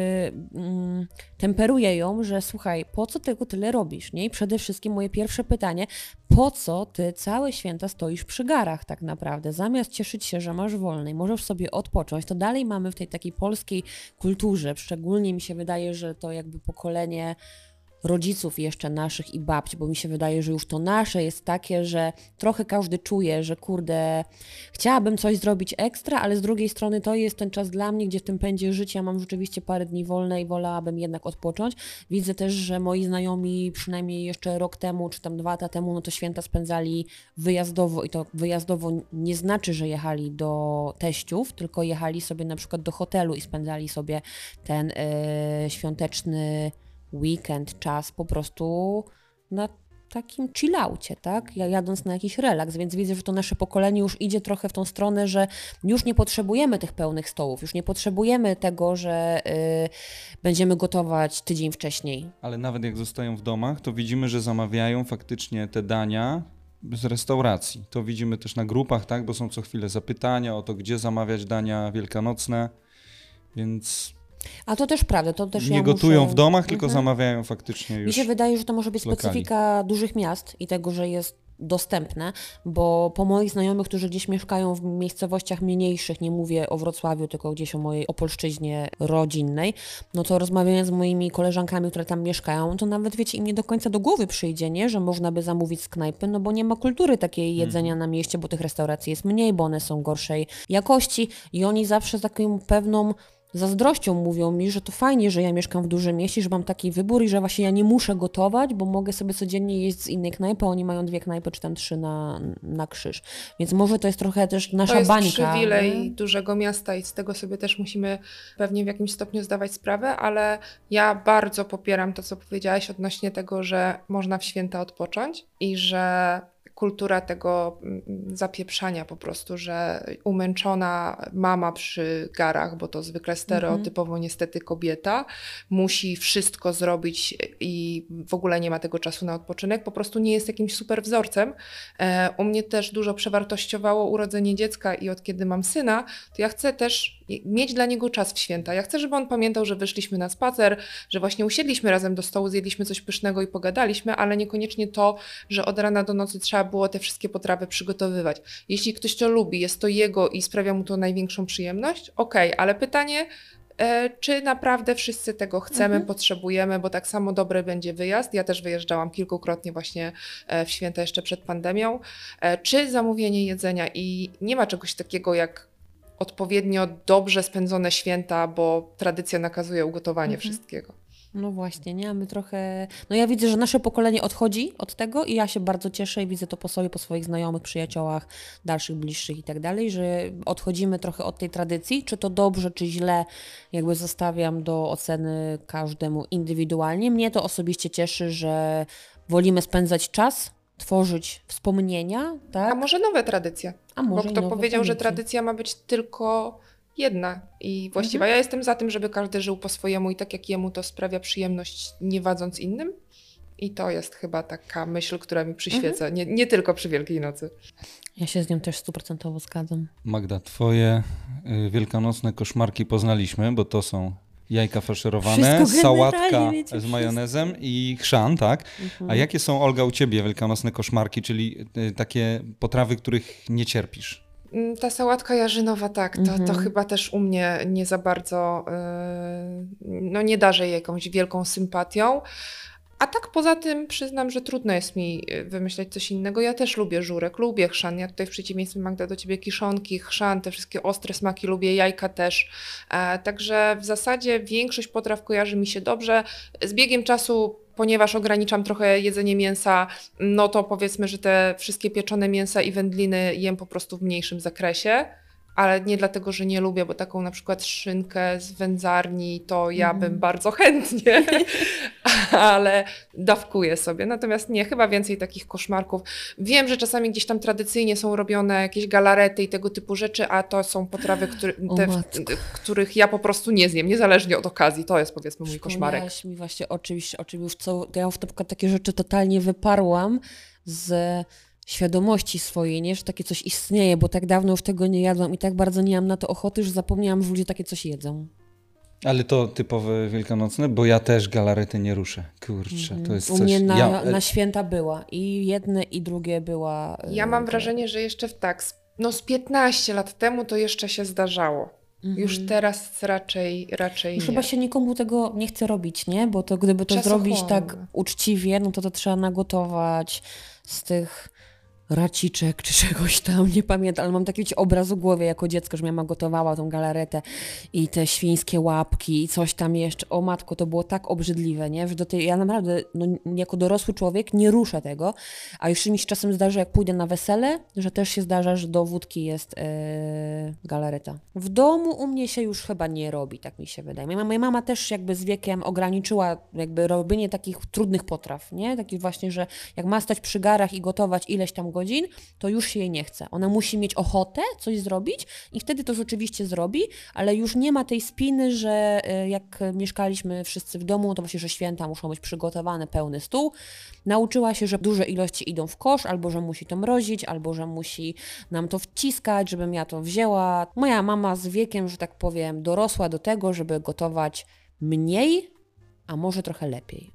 mm, temperuję ją, że słuchaj, po co tego tyle robisz, nie? I przede wszystkim moje pierwsze pytanie, po co ty całe święta stoisz przy garach tak naprawdę? Zamiast cieszyć się, że masz wolny i możesz sobie odpocząć, to dalej mamy w tej takiej polskiej kulturze, szczególnie mi się wydaje, że to jakby pokolenie rodziców jeszcze naszych i babci, bo mi się wydaje, że już to nasze jest takie, że trochę każdy czuje, że kurde, chciałabym coś zrobić ekstra, ale z drugiej strony to jest ten czas dla mnie, gdzie w tym pędzie życia mam rzeczywiście parę dni wolne i wolałabym jednak odpocząć. Widzę też, że moi znajomi przynajmniej jeszcze rok temu, czy tam dwa lata temu, no to święta spędzali wyjazdowo i to wyjazdowo nie znaczy, że jechali do teściów, tylko jechali sobie na przykład do hotelu i spędzali sobie ten yy, świąteczny weekend, czas po prostu na takim chillaucie, tak? Ja jadąc na jakiś relaks, więc widzę, że to nasze pokolenie już idzie trochę w tą stronę, że już nie potrzebujemy tych pełnych stołów, już nie potrzebujemy tego, że y, będziemy gotować tydzień wcześniej. Ale nawet jak zostają w domach, to widzimy, że zamawiają faktycznie te dania z restauracji. To widzimy też na grupach, tak? Bo są co chwilę zapytania o to, gdzie zamawiać dania wielkanocne, więc A to też prawda, to też nie ja gotują muszę... w domach, tylko Mhm. zamawiają faktycznie już. Mi się wydaje, że to może być specyfika dużych miast i tego, że jest dostępne, bo po moich znajomych, którzy gdzieś mieszkają w miejscowościach mniejszych, nie mówię o Wrocławiu, tylko gdzieś o mojej opolszczyźnie rodzinnej, no to rozmawiając z moimi koleżankami, które tam mieszkają, to nawet wiecie, im nie do końca do głowy przyjdzie, nie, że można by zamówić z knajpy, no bo nie ma kultury takiej jedzenia na mieście, bo tych restauracji jest mniej, bo one są gorszej jakości i oni zawsze z taką pewną zazdrością mówią mi, że to fajnie, że ja mieszkam w dużym mieście, że mam taki wybór i że właśnie ja nie muszę gotować, bo mogę sobie codziennie jeść z innej knajpy, a oni mają dwie knajpy czy tam trzy na, na krzyż. Więc może to jest trochę też nasza To jest bańka. przywilej nie? dużego miasta i z tego sobie też musimy pewnie w jakimś stopniu zdawać sprawę, ale ja bardzo popieram to, co powiedziałaś odnośnie tego, że można w święta odpocząć i że kultura tego mm, zapieprzania po prostu, że umęczona mama przy garach, bo to zwykle stereotypowo niestety kobieta, musi wszystko zrobić i w ogóle nie ma tego czasu na odpoczynek, po prostu nie jest jakimś super wzorcem. E, U mnie też dużo przewartościowało urodzenie dziecka i od kiedy mam syna, to ja chcę też mieć dla niego czas w święta. Ja chcę, żeby on pamiętał, że wyszliśmy na spacer, że właśnie usiedliśmy razem do stołu, zjedliśmy coś pysznego i pogadaliśmy, ale niekoniecznie to, że od rana do nocy trzeba było te wszystkie potrawy przygotowywać. Jeśli ktoś to lubi, jest to jego i sprawia mu to największą przyjemność, okej, ale pytanie, e, czy naprawdę wszyscy tego chcemy, Mhm. potrzebujemy, bo tak samo dobry będzie wyjazd. Ja też wyjeżdżałam kilkukrotnie właśnie e, w święta jeszcze przed pandemią. E, Czy zamówienie jedzenia i nie ma czegoś takiego jak odpowiednio dobrze spędzone święta, bo tradycja nakazuje ugotowanie Mhm. wszystkiego. No właśnie, nie? My trochę... No ja widzę, że nasze pokolenie odchodzi od tego i ja się bardzo cieszę i widzę to po sobie, po swoich znajomych, przyjaciołach, dalszych, bliższych i tak dalej, że odchodzimy trochę od tej tradycji. Czy to dobrze, czy źle, jakby zostawiam do oceny każdemu indywidualnie. Mnie to osobiście cieszy, że wolimy spędzać czas, tworzyć wspomnienia, tak? A może nowe tradycje? A może Bo kto powiedział, że tradycja ma być tylko jedna i właściwa. Mhm. Ja jestem za tym, żeby każdy żył po swojemu i tak jak jemu to sprawia przyjemność, nie wadząc innym. I to jest chyba taka myśl, która mi przyświeca, Mhm. nie, nie tylko przy Wielkiej Nocy. Ja się z nią też stuprocentowo zgadzam. Magda, twoje y, wielkanocne koszmarki poznaliśmy, bo to są jajka faszerowane, Wszystko sałatka z majonezem i chrzan, tak? Mhm. A jakie są, Olga, u ciebie wielkanocne koszmarki, czyli y, takie potrawy, których nie cierpisz? Mm, Ta sałatka jarzynowa, tak, to, to Mhm. chyba też u mnie nie za bardzo, yy, no nie darzę jej jakąś wielką sympatią. A tak poza tym przyznam, że trudno jest mi y, wymyśleć coś innego. Ja też lubię żurek, lubię chrzan. Ja tutaj w przeciwieństwie Magda do ciebie kiszonki, chrzan, te wszystkie ostre smaki lubię, jajka też. E, także w zasadzie większość potraw kojarzy mi się dobrze. Z biegiem czasu ponieważ ograniczam trochę jedzenie mięsa, no to powiedzmy, że te wszystkie pieczone mięsa i wędliny jem po prostu w mniejszym zakresie ale nie dlatego, że nie lubię, bo taką na przykład szynkę z wędzarni to ja mm. bym bardzo chętnie, ale dawkuję sobie. Natomiast nie, chyba więcej takich koszmarków. Wiem, że czasami gdzieś tam tradycyjnie są robione jakieś galarety i tego typu rzeczy, a to są potrawy, które, te, których ja po prostu nie zjem, niezależnie od okazji. To jest powiedzmy mój koszmarek. mi właśnie o czymś, o czym już co, ja w takie rzeczy totalnie wyparłam z świadomości swojej, nie? że takie coś istnieje, bo tak dawno już tego nie jadłam i tak bardzo nie mam na to ochoty, że zapomniałam, że ludzie takie coś jedzą. Ale to typowe wielkanocne, bo ja też galarety nie ruszę. Kurczę, to jest U coś... mnie na, ja... na święta była i jedne i drugie była... Ja mam e, wrażenie, że jeszcze w tak, no z 15 lat temu to jeszcze się zdarzało. Mhm. Już teraz raczej, raczej Już nie. chyba się nikomu tego nie chce robić, nie? Bo to gdyby to zrobić tak uczciwie, no to to trzeba nagotować z tych raciczek czy czegoś tam, nie pamiętam, ale mam taki obraz w głowie jako dziecko, że mama gotowała tą galaretę i te świńskie łapki i coś tam jeszcze. O matko, to było tak obrzydliwe, nie? Że do tej, ja naprawdę, no, jako dorosły człowiek nie ruszę tego, a już mi się czasem zdarza, jak pójdę na wesele, że też się zdarza, że do wódki jest yy, galareta. W domu u mnie się już chyba nie robi, tak mi się wydaje. Moja, moja mama też jakby z wiekiem ograniczyła jakby robienie takich trudnych potraw, nie? Takich właśnie, że jak ma stać przy garach i gotować ileś tam godzin, to już się jej nie chce. Ona musi mieć ochotę coś zrobić i wtedy to rzeczywiście zrobi, ale już nie ma tej spiny, że e, jak mieszkaliśmy wszyscy w domu, to właśnie, że święta muszą być przygotowane, pełny stół. Nauczyła się, że duże ilości idą w kosz, albo że musi to mrozić, albo że musi nam to wciskać, żebym ja to wzięła. Moja mama z wiekiem, że tak powiem, dorosła do tego, żeby gotować mniej, a może trochę lepiej.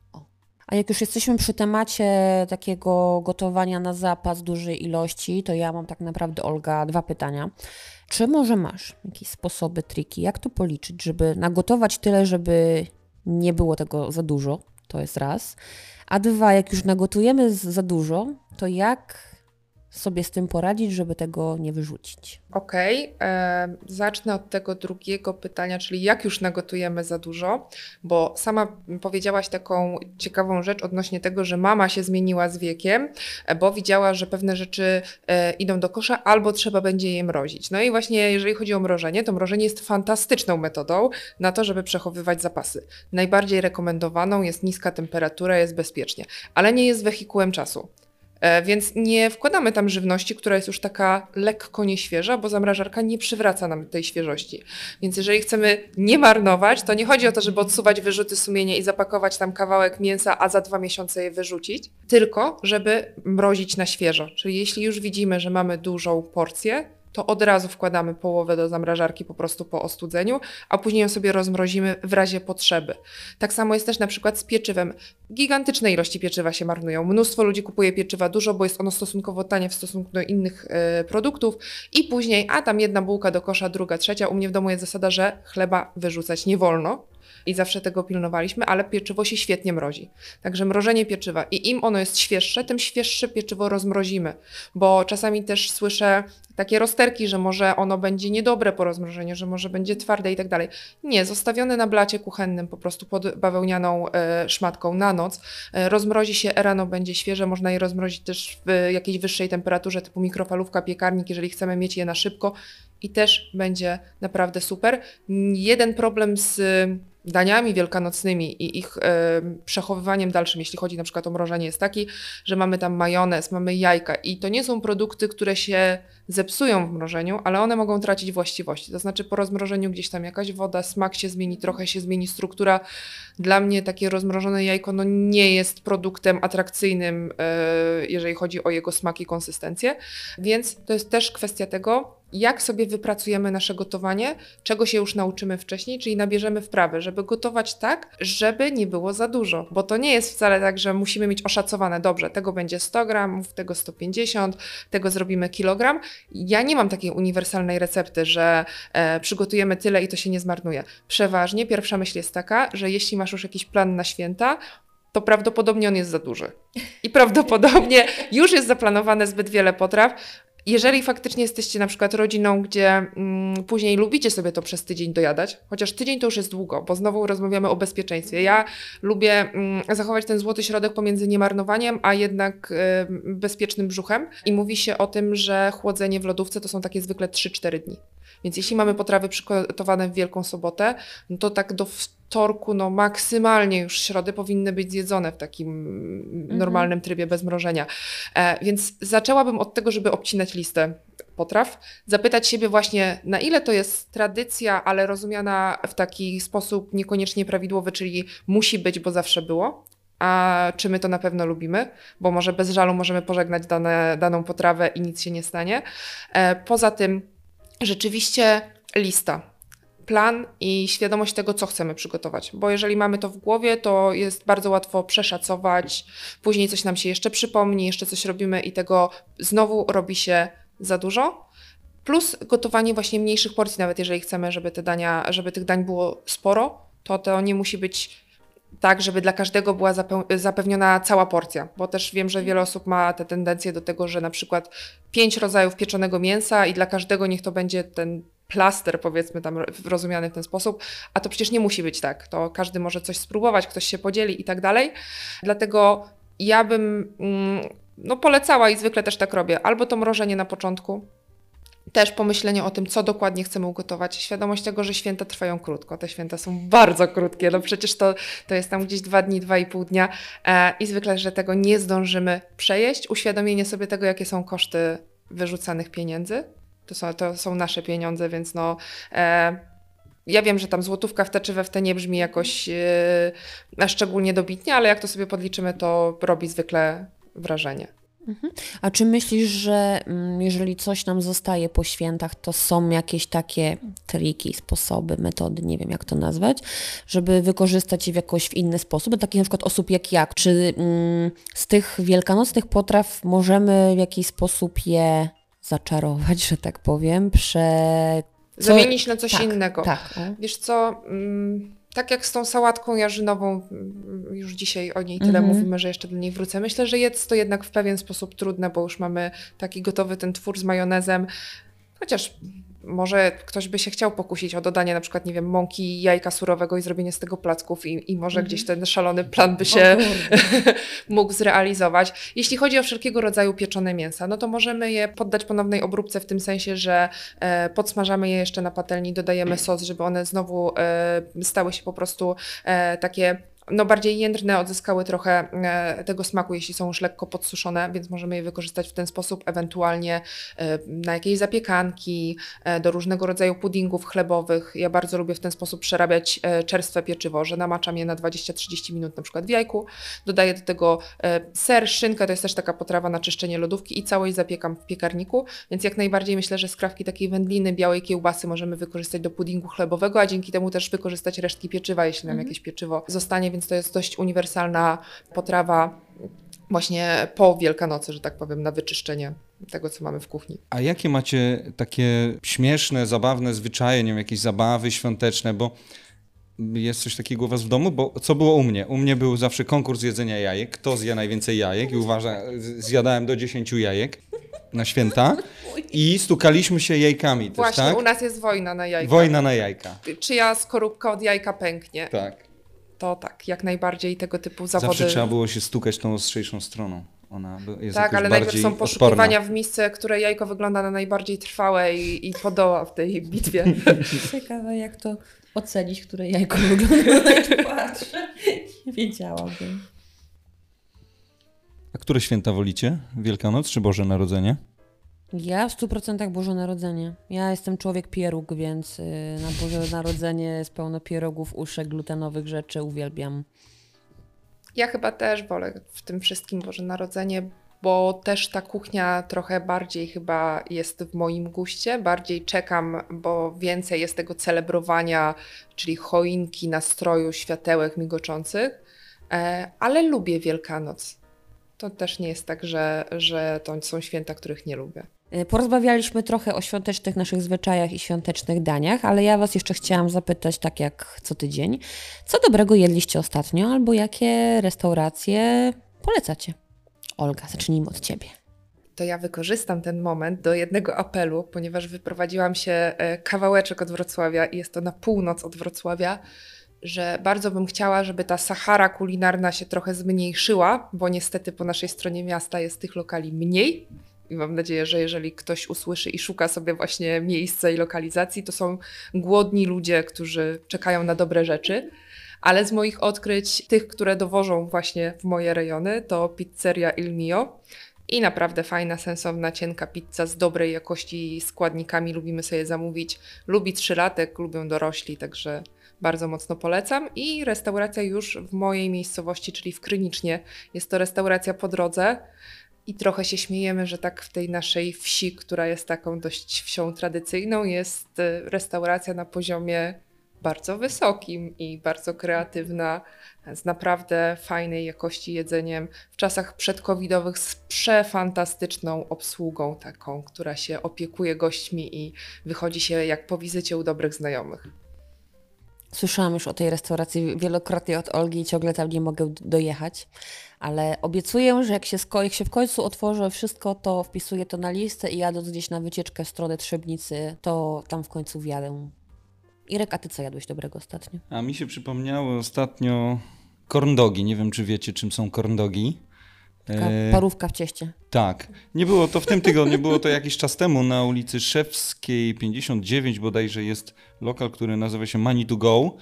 A jak już jesteśmy przy temacie takiego gotowania na zapas dużej ilości, to ja mam tak naprawdę, Olga, dwa pytania. Czy może masz jakieś sposoby, triki, jak to policzyć, żeby nagotować tyle, żeby nie było tego za dużo? To jest raz. A dwa, jak już nagotujemy za dużo, to jak sobie z tym poradzić, żeby tego nie wyrzucić? Okej, okay. zacznę od tego drugiego pytania, czyli jak już nagotujemy za dużo, bo sama powiedziałaś taką ciekawą rzecz odnośnie tego, że mama się zmieniła z wiekiem, e, bo widziała, że pewne rzeczy e, idą do kosza albo trzeba będzie je mrozić. No i właśnie jeżeli chodzi o mrożenie, to mrożenie jest fantastyczną metodą na to, żeby przechowywać zapasy. Najbardziej rekomendowaną jest niska temperatura, jest bezpiecznie, ale nie jest wehikułem czasu. E, więc nie wkładamy tam żywności, która jest już taka lekko nieświeża, bo zamrażarka nie przywraca nam tej świeżości. Więc jeżeli chcemy nie marnować, to nie chodzi o to, żeby odsuwać wyrzuty sumienia i zapakować tam kawałek mięsa, a za dwa miesiące je wyrzucić, tylko żeby mrozić na świeżo. Czyli jeśli już widzimy, że mamy dużą porcję, to od razu wkładamy połowę do zamrażarki po prostu po ostudzeniu, a później ją sobie rozmrozimy w razie potrzeby. Tak samo jest też na przykład z pieczywem. Gigantyczne ilości pieczywa się marnują. Mnóstwo ludzi kupuje pieczywa dużo, bo jest ono stosunkowo tanie w stosunku do innych y, produktów i później, a tam jedna bułka do kosza, druga, trzecia. U mnie w domu jest zasada, że chleba wyrzucać nie wolno, i zawsze tego pilnowaliśmy, ale pieczywo się świetnie mrozi. Także mrożenie pieczywa i im ono jest świeższe, tym świeższe pieczywo rozmrozimy, bo czasami też słyszę takie rozterki, że może ono będzie niedobre po rozmrożeniu, że może będzie twarde i tak dalej. Nie, zostawione na blacie kuchennym po prostu pod bawełnianą e, szmatką na noc, e, rozmrozi się, rano będzie świeże, można je rozmrozić też w jakiejś wyższej temperaturze typu mikrofalówka, piekarnik, jeżeli chcemy mieć je na szybko i też będzie naprawdę super. Jeden problem z daniami wielkanocnymi i ich e, przechowywaniem dalszym, jeśli chodzi na przykład o mrożenie, jest taki, że mamy tam majonez, mamy jajka i to nie są produkty, które się zepsują w mrożeniu, ale one mogą tracić właściwości. To znaczy po rozmrożeniu gdzieś tam jakaś woda, smak się zmieni, trochę się zmieni struktura. Dla mnie takie rozmrożone jajko no, nie jest produktem atrakcyjnym, e, jeżeli chodzi o jego smak i konsystencję, więc to jest też kwestia tego, jak sobie wypracujemy nasze gotowanie, czego się już nauczymy wcześniej, czyli nabierzemy wprawy, żeby gotować tak, żeby nie było za dużo, bo to nie jest wcale tak, że musimy mieć oszacowane, dobrze, tego będzie 100 gramów, tego 150, tego zrobimy kilogram. Ja nie mam takiej uniwersalnej recepty, że e, przygotujemy tyle i to się nie zmarnuje. Przeważnie pierwsza myśl jest taka, że jeśli masz już jakiś plan na święta, to prawdopodobnie on jest za duży. I prawdopodobnie już jest zaplanowane zbyt wiele potraw, jeżeli faktycznie jesteście na przykład rodziną, gdzie mm, później lubicie sobie to przez tydzień dojadać, chociaż tydzień to już jest długo, bo znowu rozmawiamy o bezpieczeństwie. Ja lubię mm, zachować ten złoty środek pomiędzy niemarnowaniem, a jednak y, bezpiecznym brzuchem. I mówi się o tym, że chłodzenie w lodówce to są takie zwykle 3-4 dni. Więc jeśli mamy potrawy przygotowane w Wielką Sobotę, no to tak do wtorku, no maksymalnie już środy powinny być zjedzone w takim mhm. normalnym trybie bez mrożenia. E, więc zaczęłabym od tego, żeby obcinać listę potraw, zapytać siebie właśnie, na ile to jest tradycja, ale rozumiana w taki sposób niekoniecznie prawidłowy, czyli musi być, bo zawsze było, a czy my to na pewno lubimy, bo może bez żalu możemy pożegnać dane, daną potrawę i nic się nie stanie. E, poza tym, rzeczywiście lista plan i świadomość tego, co chcemy przygotować. Bo jeżeli mamy to w głowie, to jest bardzo łatwo przeszacować, później coś nam się jeszcze przypomni, jeszcze coś robimy i tego znowu robi się za dużo. Plus gotowanie właśnie mniejszych porcji, nawet jeżeli chcemy, żeby te dania, żeby tych dań było sporo, to to nie musi być tak, żeby dla każdego była zapewniona cała porcja, bo też wiem, że wiele osób ma tę tendencję do tego, że na przykład pięć rodzajów pieczonego mięsa i dla każdego niech to będzie ten plaster, powiedzmy tam rozumiany w ten sposób, a to przecież nie musi być tak. To każdy może coś spróbować, ktoś się podzieli i tak dalej. Dlatego ja bym mm, no, polecała i zwykle też tak robię, albo to mrożenie na początku, też pomyślenie o tym, co dokładnie chcemy ugotować. Świadomość tego, że święta trwają krótko. Te święta są bardzo krótkie. No przecież to, to jest tam gdzieś dwa dni, dwa i pół dnia e, i zwykle, że tego nie zdążymy przejeść. Uświadomienie sobie tego, jakie są koszty wyrzucanych pieniędzy. To są, to są nasze pieniądze, więc no. E, ja wiem, że tam złotówka w te czy we w te nie brzmi jakoś e, szczególnie dobitnie, ale jak to sobie podliczymy, to robi zwykle wrażenie. Mhm. A czy myślisz, że mm, jeżeli coś nam zostaje po świętach, to są jakieś takie triki, sposoby, metody, nie wiem jak to nazwać, żeby wykorzystać je w jakoś w inny sposób, dla takich na przykład osób jak ja? Czy mm, z tych wielkanocnych potraw możemy w jakiś sposób je zaczarować, że tak powiem, prze... Co... Zamienić na coś tak, innego. Tak. Wiesz co... Mm tak jak z tą sałatką jarzynową, mm, już dzisiaj o niej tyle mm -hmm. mówimy, że jeszcze do niej wrócę. Myślę, że jest to jednak w pewien sposób trudne, bo już mamy taki gotowy ten twór z majonezem. Chociaż może ktoś by się chciał pokusić o dodanie na przykład, nie wiem, mąki jajka surowego i zrobienie z tego placków i, i może -hmm. gdzieś ten szalony plan by się mógł zrealizować. Jeśli chodzi o wszelkiego rodzaju pieczone mięsa, no to możemy je poddać ponownej obróbce w tym sensie, że e, podsmażamy je jeszcze na patelni, dodajemy sos, żeby one znowu e, stały się po prostu e, takie no bardziej jędrne odzyskały trochę e, tego smaku, jeśli są już lekko podsuszone, więc możemy je wykorzystać w ten sposób, ewentualnie e, na jakieś zapiekanki, e, do różnego rodzaju puddingów chlebowych. Ja bardzo lubię w ten sposób przerabiać czerstwe pieczywo, że namaczam je na 20-30 minut na przykład w jajku, dodaję do tego ser, szynkę, to jest też taka potrawa na czyszczenie lodówki i całość zapiekam w piekarniku, więc jak najbardziej myślę, że skrawki takiej wędliny, białej kiełbasy możemy wykorzystać do puddingu chlebowego, a dzięki temu też wykorzystać resztki pieczywa, jeśli nam mhm. jakieś pieczywo zostanie, więc to jest dość uniwersalna potrawa właśnie po Wielkanocy, że tak powiem, na wyczyszczenie tego, co mamy w kuchni. A jakie macie takie śmieszne, zabawne zwyczaje, nie wiem, jakieś zabawy świąteczne, bo jest coś takiego u was w domu? Bo co było u mnie? U mnie był zawsze konkurs jedzenia jajek. Kto zje najwięcej jajek? I uważa, zjadałem do 10 jajek na święta i stukaliśmy się jajkami też, Właśnie, tak? u nas jest wojna na jajka. Wojna na jajka. Czyja skorupka od jajka pęknie. Tak to tak, jak najbardziej tego typu zawody. Zawsze trzeba było się stukać tą ostrzejszą stroną. Ona jest tak, ale najpierw są poszukiwania w misce, które jajko wygląda na najbardziej trwałe i, i podoła w tej bitwie. Ciekawe, jak to ocenić, które jajko wygląda na najtwardsze. Nie wiedziałabym. A które święta wolicie? Wielkanoc czy Boże Narodzenie? Ja w 100% Boże Narodzenie. Ja jestem człowiek pieróg, więc y, na Boże Narodzenie jest pełno pierogów, uszek, glutenowych rzeczy, uwielbiam. Ja chyba też wolę w tym wszystkim Boże Narodzenie, bo też ta kuchnia trochę bardziej chyba jest w moim guście, bardziej czekam, bo więcej jest tego celebrowania, czyli choinki, nastroju, światełek migoczących, e, ale lubię Wielkanoc. To też nie jest tak, że, że to są święta, których nie lubię. Y, Porozmawialiśmy trochę o świątecznych naszych zwyczajach i świątecznych daniach, ale ja Was jeszcze chciałam zapytać, tak jak co tydzień, co dobrego jedliście ostatnio albo jakie restauracje polecacie? Olga, zacznijmy od Ciebie. To ja wykorzystam ten moment do jednego apelu, ponieważ wyprowadziłam się e, kawałeczek od Wrocławia i jest to na północ od Wrocławia, że bardzo bym chciała, żeby ta Sahara kulinarna się trochę zmniejszyła, bo niestety po naszej stronie miasta jest tych lokali mniej. I mam nadzieję, że jeżeli ktoś usłyszy i szuka sobie właśnie miejsca i lokalizacji, to są głodni ludzie, którzy czekają na dobre rzeczy. Ale z moich odkryć, tych, które dowożą właśnie w moje rejony, to pizzeria Il Mio. I naprawdę fajna, sensowna, cienka pizza z dobrej jakości składnikami. Lubimy sobie zamówić. Lubi trzylatek, lubią dorośli, także bardzo mocno polecam. I restauracja już w mojej miejscowości, czyli w Krynicznie. Jest to restauracja po drodze. I trochę się śmiejemy, że tak w tej naszej wsi, która jest taką dość wsią tradycyjną, jest y, restauracja na poziomie bardzo wysokim i bardzo kreatywna, z naprawdę fajnej jakości jedzeniem. W czasach przedcovidowych z przefantastyczną obsługą taką, która się opiekuje gośćmi i wychodzi się jak po wizycie u dobrych znajomych. Słyszałam już o tej restauracji wielokrotnie od Olgi i ciągle tam nie mogę dojechać, ale obiecuję, że jak się, jak się w końcu otworzy wszystko, to wpisuję to na listę i jadąc gdzieś na wycieczkę w stronę Trzebnicy, to tam w końcu wjadę. Irek, a ty co jadłeś dobrego ostatnio? A mi się przypomniały ostatnio korndogi. Nie wiem, czy wiecie, czym są korndogi. Taka E, parówka w cieście. Tak. Nie było to w tym tygodniu, było to jakiś czas temu na ulicy Szewskiej 59 bodajże jest lokal, który nazywa się Money to Go.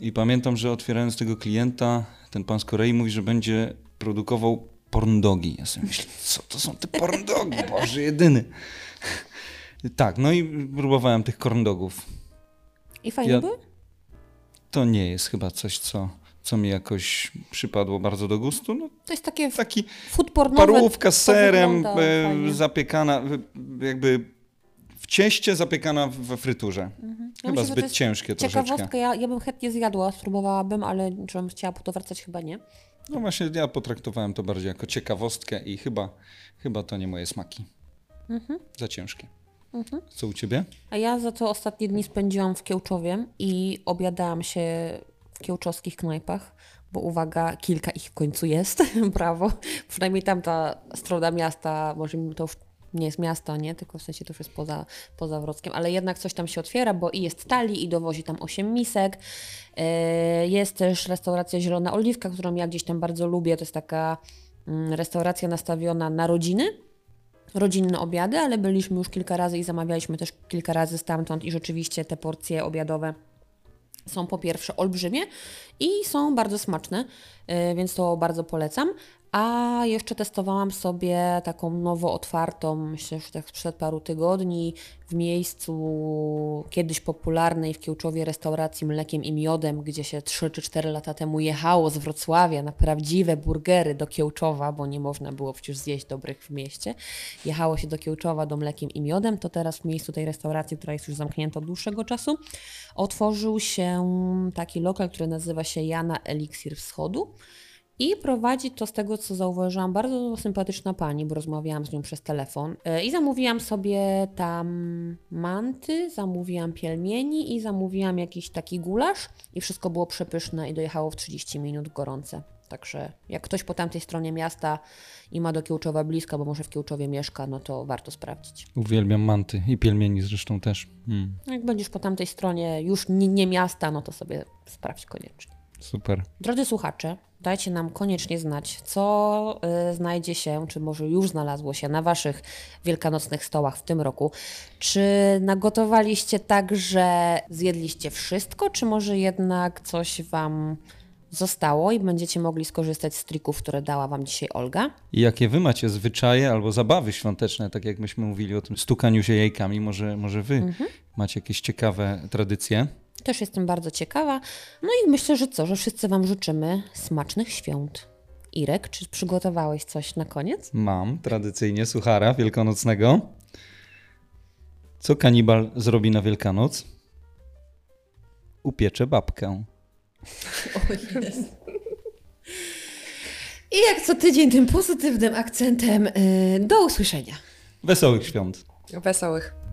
I pamiętam, że otwierając tego klienta, ten pan z Korei mówi, że będzie produkował porndogi. Ja sobie myślę, co to są te porndogi? Boże, jedyny. Tak, no i próbowałem tych korndogów. I fajnie Ja- były? To nie jest chyba coś, co, co mi jakoś przypadło bardzo do gustu. No, To jest takie taki food pornowe. parówka z to serem, wygląda e, zapiekana, jakby w cieście zapiekana we fryturze. Ja Chyba myślę, to zbyt jest ciężkie troszeczkę. Ciekawostka, ja, ja bym chętnie zjadła, spróbowałabym, ale czy bym chciała po to wracać, chyba nie. No właśnie, ja potraktowałem to bardziej jako ciekawostkę i chyba, chyba to nie moje smaki. Mhm. Za ciężkie. Co u ciebie? A ja za to ostatnie dni spędziłam w Kiełczowie i obiadałam się kiełczowskich knajpach, bo uwaga, kilka ich w końcu jest, brawo. Przynajmniej tamta strona miasta, może to już nie jest miasto, nie? Tylko w sensie to już jest poza, poza Wrockiem, ale jednak coś tam się otwiera, bo i jest tali i dowozi tam 8 misek. Yy, Jest też restauracja Zielona Oliwka, którą ja gdzieś tam bardzo lubię. To jest taka mm, restauracja nastawiona na rodziny, rodzinne obiady, ale byliśmy już kilka razy i zamawialiśmy też kilka razy stamtąd i rzeczywiście te porcje obiadowe są po pierwsze olbrzymie i są bardzo smaczne, yy, więc to bardzo polecam. A jeszcze testowałam sobie taką nowo otwartą, myślę, że tak sprzed paru tygodni, w miejscu kiedyś popularnej w Kiełczowie restauracji Mlekiem i Miodem, gdzie się 3 czy 4 lata temu jechało z Wrocławia na prawdziwe burgery do Kiełczowa, bo nie można było przecież zjeść dobrych w mieście. Jechało się do Kiełczowa do Mlekiem i Miodem, to teraz w miejscu tej restauracji, która jest już zamknięta od dłuższego czasu, otworzył się taki lokal, który nazywa się Jana Eliksir Wschodu. I prowadzi to z tego, co zauważyłam, bardzo sympatyczna pani, bo rozmawiałam z nią przez telefon. E, I zamówiłam sobie tam manty, zamówiłam pielmieni i zamówiłam jakiś taki gulasz. I wszystko było przepyszne i dojechało w 30 minut gorące. Także jak ktoś po tamtej stronie miasta i ma do Kiełczowa blisko, bo może w Kiełczowie mieszka, no to warto sprawdzić. Uwielbiam manty i pielmieni zresztą też. Mm, Jak będziesz po tamtej stronie już nie, nie miasta, no to sobie sprawdź koniecznie. Super. Drodzy słuchacze, dajcie nam koniecznie znać, co y, znajdzie się, czy może już znalazło się na Waszych wielkanocnych stołach w tym roku. Czy nagotowaliście tak, że zjedliście wszystko, czy może jednak coś Wam zostało i będziecie mogli skorzystać z trików, które dała Wam dzisiaj Olga? I jakie wy macie zwyczaje albo zabawy świąteczne, tak jak myśmy mówili o tym stukaniu się jajkami, może, może wy Mhm. macie jakieś ciekawe tradycje? Też jestem bardzo ciekawa. No i myślę, że co, że wszyscy Wam życzymy smacznych świąt. Irek, czy przygotowałeś coś na koniec? Mam tradycyjnie suchara wielkanocnego. Co kanibal zrobi na Wielkanoc? Upiecze babkę. I jak co tydzień tym pozytywnym akcentem, yy, do usłyszenia. Wesołych świąt. Wesołych.